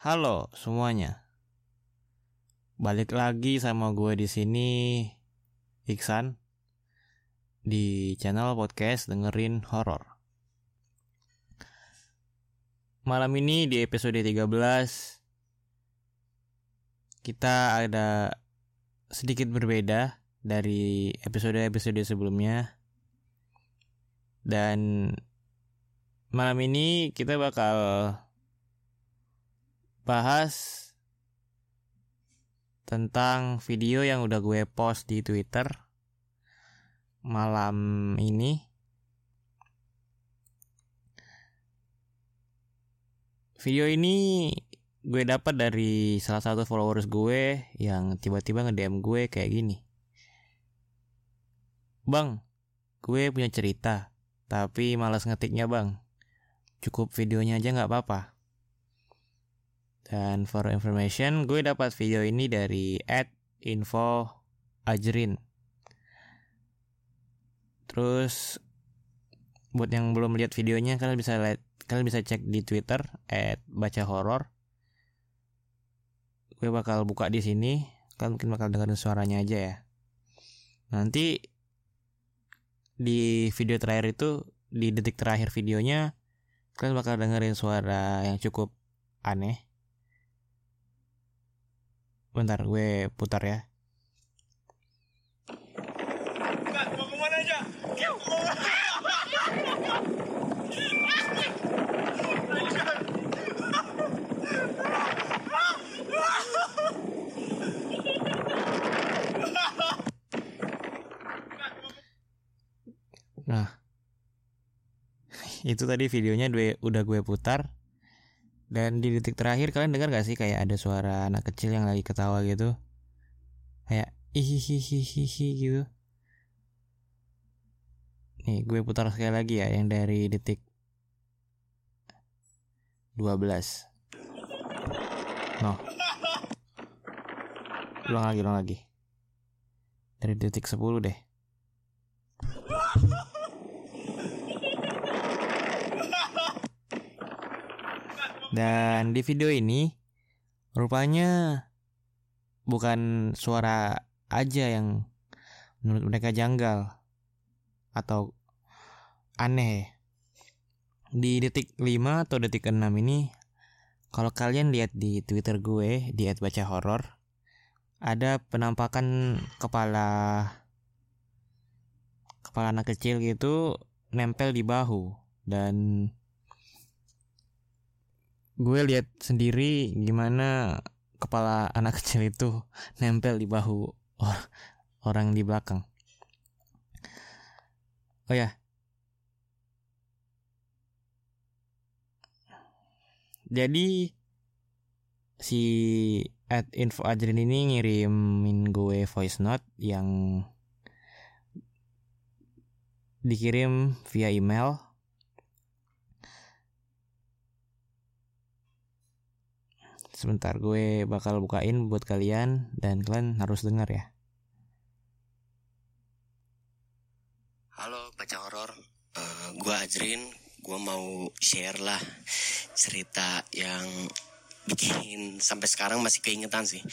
Halo semuanya. Balik lagi sama gue di sini Iksan di channel podcast dengerin horor. Malam ini di episode 13 kita ada sedikit berbeda dari episode-episode sebelumnya. Dan malam ini kita bakal bahas tentang video yang udah gue post di Twitter malam ini. Video ini gue dapat dari salah satu followers gue yang tiba-tiba nge-DM gue kayak gini. Bang, gue punya cerita, tapi malas ngetiknya bang. Cukup videonya aja nggak apa-apa. Dan for information, gue dapat video ini dari info ajrin. Terus buat yang belum lihat videonya kalian bisa lihat kalian bisa cek di Twitter @baca horor. Gue bakal buka di sini. Kalian mungkin bakal dengerin suaranya aja ya. Nanti di video terakhir itu di detik terakhir videonya kalian bakal dengerin suara yang cukup aneh Bentar, gue putar ya. Nah, itu tadi videonya udah gue putar. Dan di detik terakhir kalian dengar gak sih kayak ada suara anak kecil yang lagi ketawa gitu? Kayak hihihihihi gitu. Nih gue putar sekali lagi ya yang dari detik 12. No. Ulang lagi, ulang lagi. Dari detik 10 deh. Dan di video ini rupanya bukan suara aja yang menurut mereka janggal atau aneh. Di detik 5 atau detik 6 ini kalau kalian lihat di Twitter gue di @baca ada penampakan kepala kepala anak kecil gitu nempel di bahu dan gue lihat sendiri gimana kepala anak kecil itu nempel di bahu or orang di belakang. Oh ya. Jadi si at info Adrin ini ngirimin gue voice note yang dikirim via email Sebentar gue bakal bukain buat kalian dan kalian harus dengar ya. Halo baca horor, uh, gue Ajrin, gue mau share lah cerita yang bikin sampai sekarang masih keingetan sih.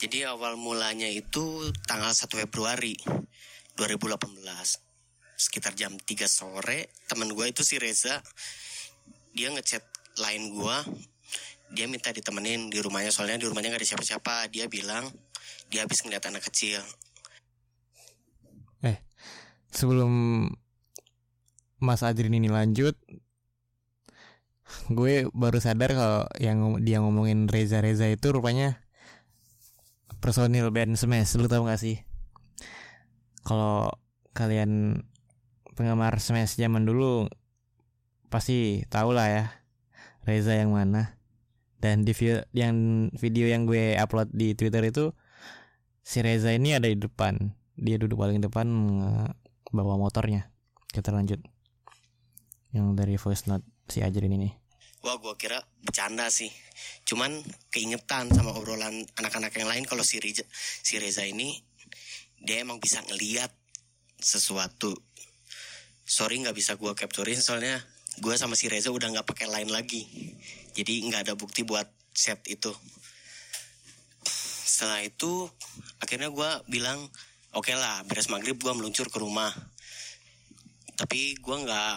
Jadi awal mulanya itu tanggal 1 Februari 2018 sekitar jam 3 sore teman gue itu si Reza dia ngechat line gue dia minta ditemenin di rumahnya soalnya di rumahnya nggak ada siapa-siapa. Dia bilang dia habis ngeliat anak kecil. Eh sebelum Mas Adrin ini lanjut gue baru sadar kalau yang dia ngomongin Reza Reza itu rupanya personil band Smash lu tau gak sih? Kalau kalian penggemar Smash zaman dulu pasti tau lah ya Reza yang mana dan di video yang video yang gue upload di Twitter itu si Reza ini ada di depan. Dia duduk paling depan bawa motornya. Kita lanjut. Yang dari voice note si Ajrin ini. Wah gue kira bercanda sih. Cuman keingetan sama obrolan anak-anak yang lain kalau si Reza, si Reza ini dia emang bisa ngeliat sesuatu. Sorry nggak bisa gue capturein soalnya gue sama si Reza udah nggak pakai line lagi jadi nggak ada bukti buat set itu. Setelah itu akhirnya gue bilang oke okay lah beres maghrib gue meluncur ke rumah. Tapi gue nggak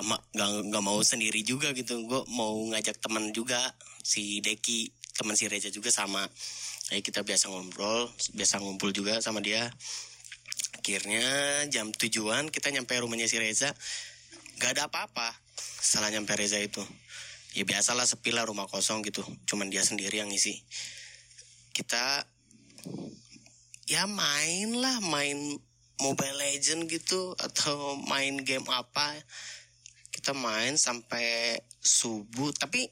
nggak mau sendiri juga gitu. Gue mau ngajak teman juga si Deki teman si Reza juga sama. Jadi kita biasa ngobrol biasa ngumpul juga sama dia. Akhirnya jam tujuan kita nyampe rumahnya si Reza gak ada apa-apa setelah nyampe Reza itu ya biasalah sepi lah rumah kosong gitu cuman dia sendiri yang ngisi. Kita ya main lah main Mobile Legend gitu atau main game apa. Kita main sampai subuh tapi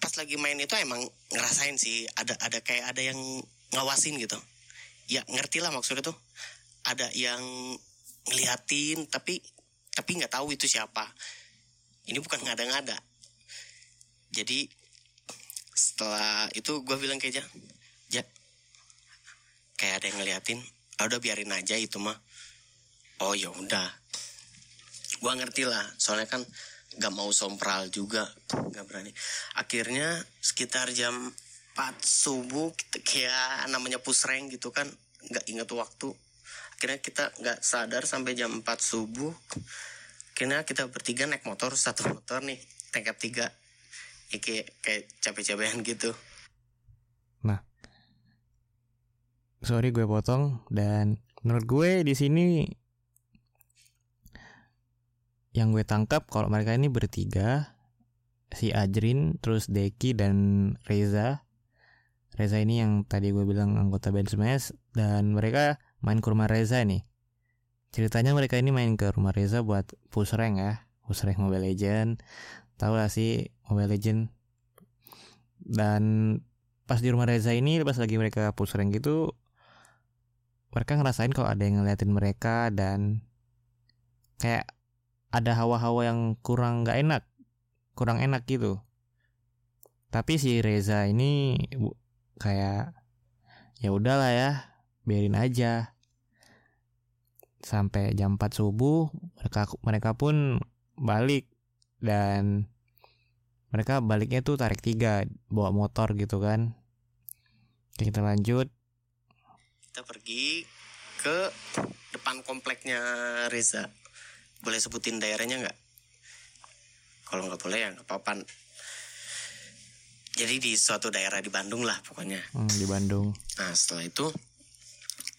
pas lagi main itu emang ngerasain sih ada ada kayak ada yang ngawasin gitu. Ya ngerti lah maksudnya tuh. Ada yang ngeliatin tapi tapi nggak tahu itu siapa. Ini bukan ngada-ngada jadi setelah itu gue bilang kayak ja kayak ada yang ngeliatin ah, udah biarin aja itu mah. Oh ya udah. Gue ngerti lah soalnya kan gak mau sompral juga gak berani. Akhirnya sekitar jam 4 subuh kita kayak namanya pusreng gitu kan nggak inget waktu. Akhirnya kita nggak sadar sampai jam 4 subuh akhirnya kita bertiga naik motor satu motor nih tingkat tiga ya, kayak kayak capek-capekan gitu. Nah. Sorry gue potong. Dan menurut gue di sini yang gue tangkap kalau mereka ini bertiga si Ajrin terus Deki dan Reza. Reza ini yang tadi gue bilang anggota band Smash. Dan mereka main ke rumah Reza nih. Ceritanya mereka ini main ke rumah Reza buat push rank ya, push rank Mobile Legend. Tahu lah sih Mobile Legend. Dan pas di rumah Reza ini pas lagi mereka push rank gitu mereka ngerasain kalau ada yang ngeliatin mereka dan kayak ada hawa-hawa yang kurang nggak enak, kurang enak gitu. Tapi si Reza ini kayak ya udahlah ya, biarin aja sampai jam 4 subuh mereka mereka pun balik dan mereka baliknya tuh tarik tiga bawa motor gitu kan. Oke, kita lanjut. Kita pergi ke depan kompleknya Reza. Boleh sebutin daerahnya nggak? Kalau nggak boleh ya nggak apa-apa. Jadi di suatu daerah di Bandung lah pokoknya. Hmm, di Bandung. Nah setelah itu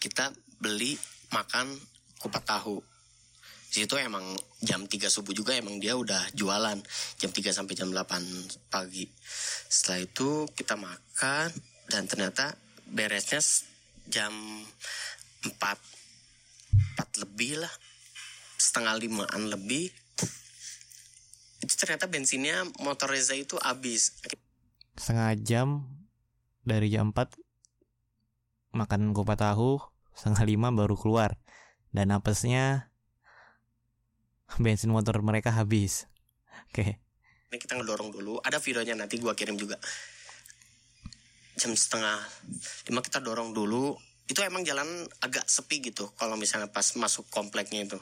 kita beli makan kupat tahu di situ emang jam 3 subuh juga emang dia udah jualan jam 3 sampai jam 8 pagi. Setelah itu kita makan dan ternyata beresnya jam 4 4 lebih lah. Setengah limaan lebih. Itu ternyata bensinnya motor Reza itu habis. Setengah jam dari jam 4 makan kupat tahu setengah lima baru keluar. Dan apesnya bensin motor mereka habis. Oke. Okay. ini kita ngedorong dulu. Ada videonya nanti gua kirim juga. Jam setengah lima kita dorong dulu. Itu emang jalan agak sepi gitu kalau misalnya pas masuk kompleknya itu.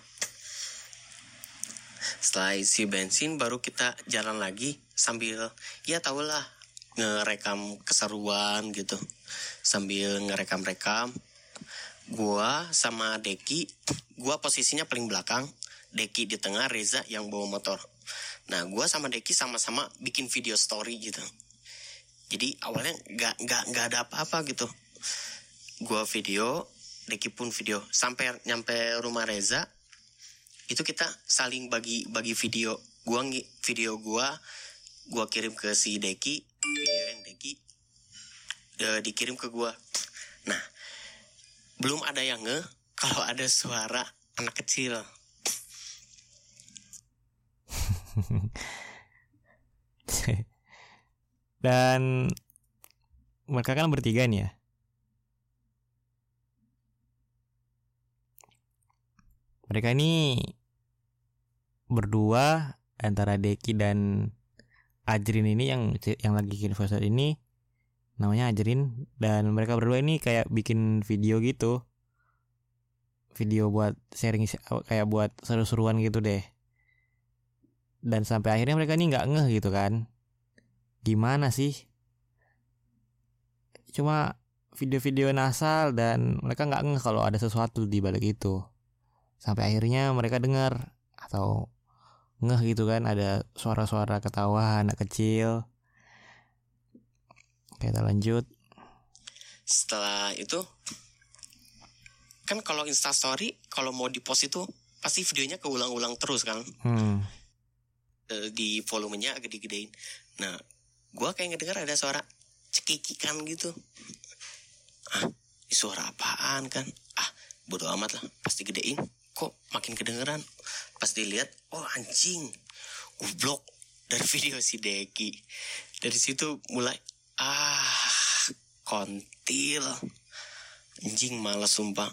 Setelah isi bensin baru kita jalan lagi sambil ya tau lah ngerekam keseruan gitu. Sambil ngerekam-rekam. Gua sama Deki gua posisinya paling belakang Deki di tengah Reza yang bawa motor. Nah gua sama Deki sama-sama bikin video story gitu. Jadi awalnya nggak nggak nggak ada apa-apa gitu. Gua video Deki pun video. Sampai nyampe rumah Reza itu kita saling bagi bagi video. Gua video gua gua kirim ke si Deki video yang Deki uh, dikirim ke gua. Nah belum ada yang nge kalau ada suara anak kecil. Dan mereka kan bertiga nih ya. Mereka ini berdua antara Deki dan Ajrin ini yang yang lagi kirim voice ini namanya Ajrin. Dan mereka berdua ini kayak bikin video gitu. Video buat sharing kayak buat seru-seruan gitu deh dan sampai akhirnya mereka ini nggak ngeh gitu kan. Gimana sih? Cuma video-video nasal dan mereka nggak ngeh kalau ada sesuatu di balik itu. Sampai akhirnya mereka dengar atau ngeh gitu kan ada suara-suara ketawa anak kecil. Kita lanjut. Setelah itu kan kalau instastory kalau mau di post itu pasti videonya keulang-ulang terus kan? Hmm. Eh, di volumenya agak digedein nah gua kayak ngedengar ada suara cekikikan gitu. Ah suara apaan kan? Ah bodo amat lah pasti gedein kok makin kedengeran? Pas dilihat oh anjing goblok dari video si Deki. Dari situ mulai ah kontil. Anjing males sumpah.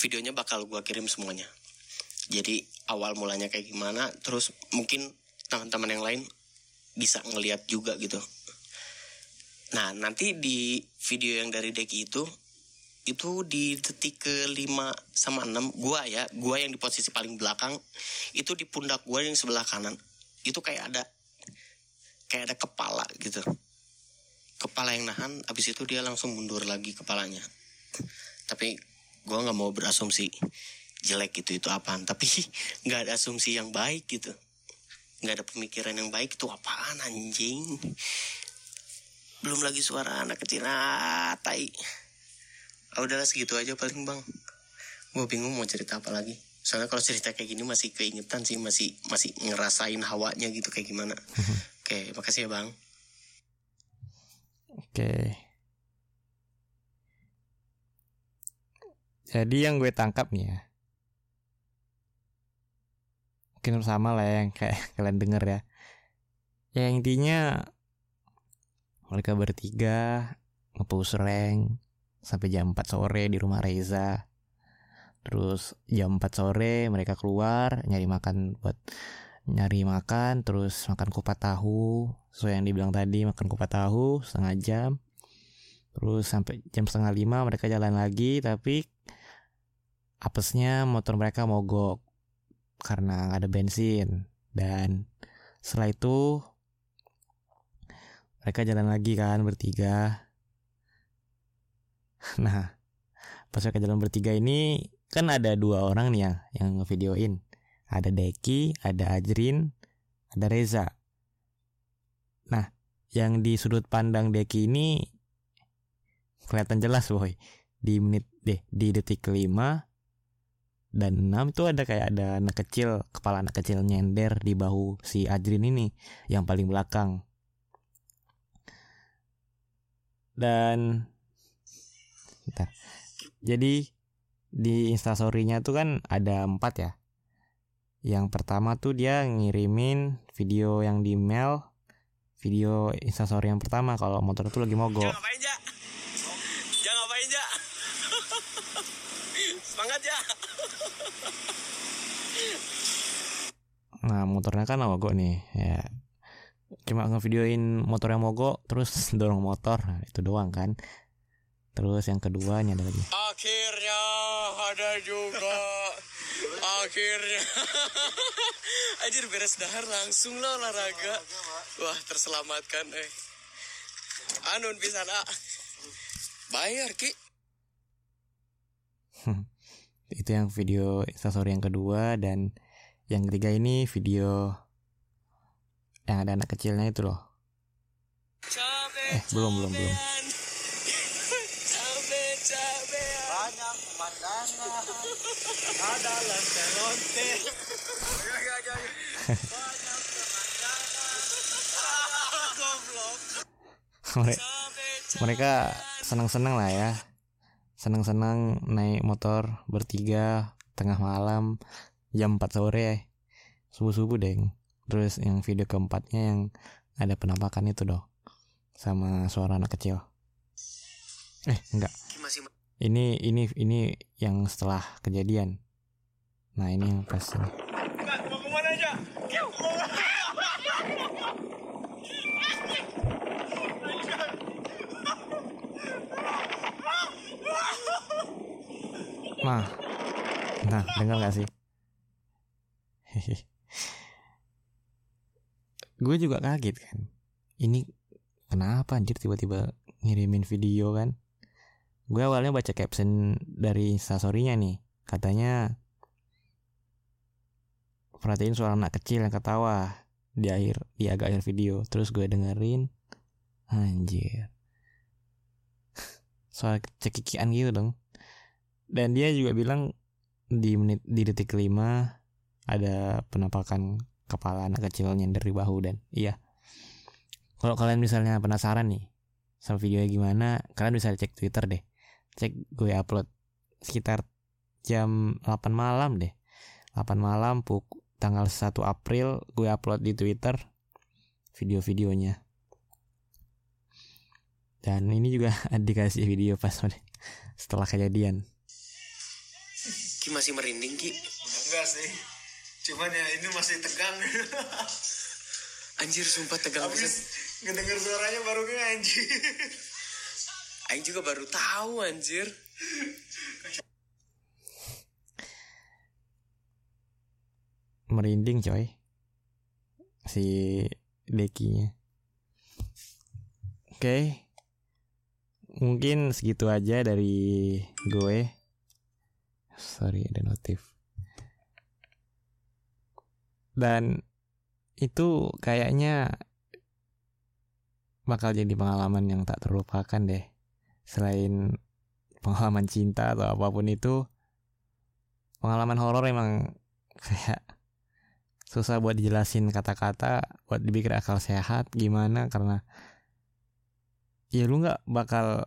Videonya bakal gua kirim semuanya jadi awal mulanya kayak gimana terus mungkin teman-teman yang lain bisa ngeliat juga gitu. Nah nanti di video yang dari Deki itu itu di detik ke 5 sama 6 gua ya gua yang di posisi paling belakang itu di pundak gua yang sebelah kanan itu kayak ada kayak ada kepala gitu. Kepala yang nahan abis itu dia langsung mundur lagi kepalanya. Tapi gua nggak mau berasumsi jelek gitu itu apaan? Tapi nggak ada asumsi yang baik gitu. Nggak ada pemikiran yang baik itu apaan anjing? Belum lagi suara anak kecil. Ah, tai. Ah, udahlah segitu aja paling bang. Gue bingung mau cerita apa lagi. Soalnya kalau cerita kayak gini masih keingetan sih masih masih ngerasain hawanya gitu kayak gimana. Oke makasih ya bang. Oke. Jadi yang gue tangkap nih ya mungkin sama lah yang kayak kalian denger ya. Ya intinya mereka bertiga ngepush rank sampai jam 4 sore di rumah Reza. Terus jam 4 sore mereka keluar nyari makan buat nyari makan terus makan kupat tahu. Sesuai yang dibilang tadi makan kupat tahu setengah jam. Terus sampai jam setengah lima mereka jalan lagi tapi apesnya motor mereka mogok karena nggak ada bensin. Dan setelah itu mereka jalan lagi kan bertiga. Nah pas mereka jalan bertiga ini kan ada dua orang nih yang yang ngevideoin. Ada Deki ada Ajrin ada Reza. Nah yang di sudut pandang Deki ini kelihatan jelas boy. Di menit deh di detik kelima dan enam itu ada kayak ada anak kecil kepala anak kecil nyender di bahu si Ajrin ini yang paling belakang. Dan Bentar. jadi di instastorynya tuh kan ada empat ya. Yang pertama tuh dia ngirimin video yang di mail video instastory yang pertama kalau motor itu lagi mogok. Jangan ngapain ja. Jangan ngapain ja. Semangat ya Nah motornya kan mogok nih ya. Cuma ngevideoin motor yang mogok Terus dorong motor. Nah, Itu doang kan. Terus yang kedua ini ada lagi. Akhirnya ada juga. Akhirnya. Anjir beres dahar langsung lah olahraga. Wah terselamatkan eh. Anun bisa nak. Bayar ki Itu yang video instastory yang kedua Dan yang ketiga ini video Yang ada anak kecilnya itu loh. Eh belum belum belum. Mereka senang-senang lah ya senang-senang naik motor bertiga tengah malam jam 4 sore. Subuh-subuh deng. Terus yang video keempatnya yang ada penampakan itu dong. Sama suara anak kecil. Eh enggak. Ini ini ini yang setelah kejadian. Nah ini yang pas. ini. Nah, nah dengar gak sih? gue juga kaget kan. Ini kenapa anjir tiba-tiba ngirimin video kan? Gue awalnya baca caption dari instastorynya nih. Katanya perhatiin suara anak kecil yang ketawa di akhir di agak akhir video. Terus gue dengerin anjir. Suara cekikian gitu dong dan dia juga bilang di menit di detik kelima ada penampakan kepala anak kecil nyender di bahu dan iya. Kalau kalian misalnya penasaran nih sama videonya gimana kalian bisa cek twitter deh. Cek gue upload sekitar jam 8 malam deh. 8 malam puk tanggal 1 April gue upload di Twitter video-videonya. Dan ini juga dikasih video pas setelah kejadian Ki masih merinding Ki. Enggak sih. Cuman ya ini masih tegang. Anjir sumpah tegang Habis banget ngedenger suaranya baru ke anjir. Aing juga baru tahu anjir. Merinding coy. Si dekinya oke. Mungkin segitu aja dari gue sorry ada notif. Dan itu kayaknya bakal jadi pengalaman yang tak terlupakan deh. Selain pengalaman cinta atau apa pun itu pengalaman horor emang kayak susah buat dijelasin kata-kata buat dipikir akal sehat gimana karena ya lu nggak bakal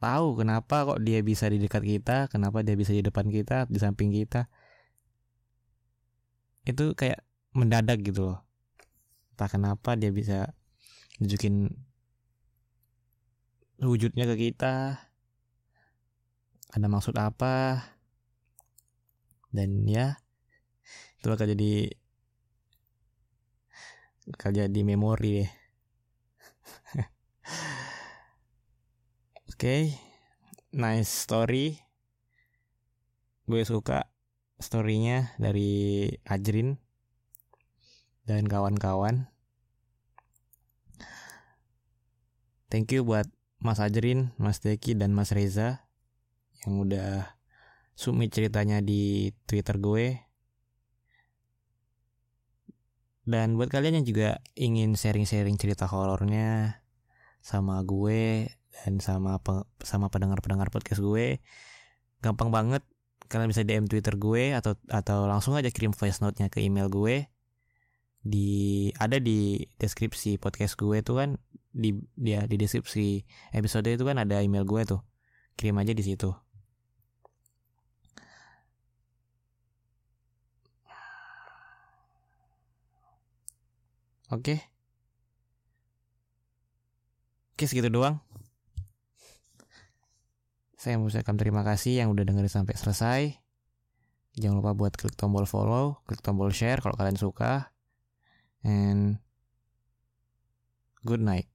tahu kenapa kok dia bisa di dekat kita kenapa dia bisa di depan kita di samping kita. Itu kayak mendadak gitu loh. Entah kenapa dia bisa nunjukin wujudnya ke kita. Ada maksud apa? Dan ya itu bakal jadi bakal jadi memori deh oke nice story gue suka storynya dari Ajrin dan kawan-kawan thank you buat Mas Ajrin, Mas Deki, dan Mas Reza yang udah submit ceritanya di Twitter gue. Dan buat kalian yang juga ingin sharing-sharing cerita horornya sama gue dan sama pe- sama pendengar-pendengar podcast gue, gampang banget. Kalian bisa DM Twitter gue atau atau langsung aja kirim voice note-nya ke email gue. Di ada di deskripsi podcast gue tuh kan di dia di deskripsi episode itu kan ada email gue tuh. Kirim aja di situ. Oke. Oke segitu doang. Saya mengucapkan terima kasih yang udah dengerin sampai selesai. Jangan lupa buat klik tombol follow, klik tombol share kalau kalian suka. And good night.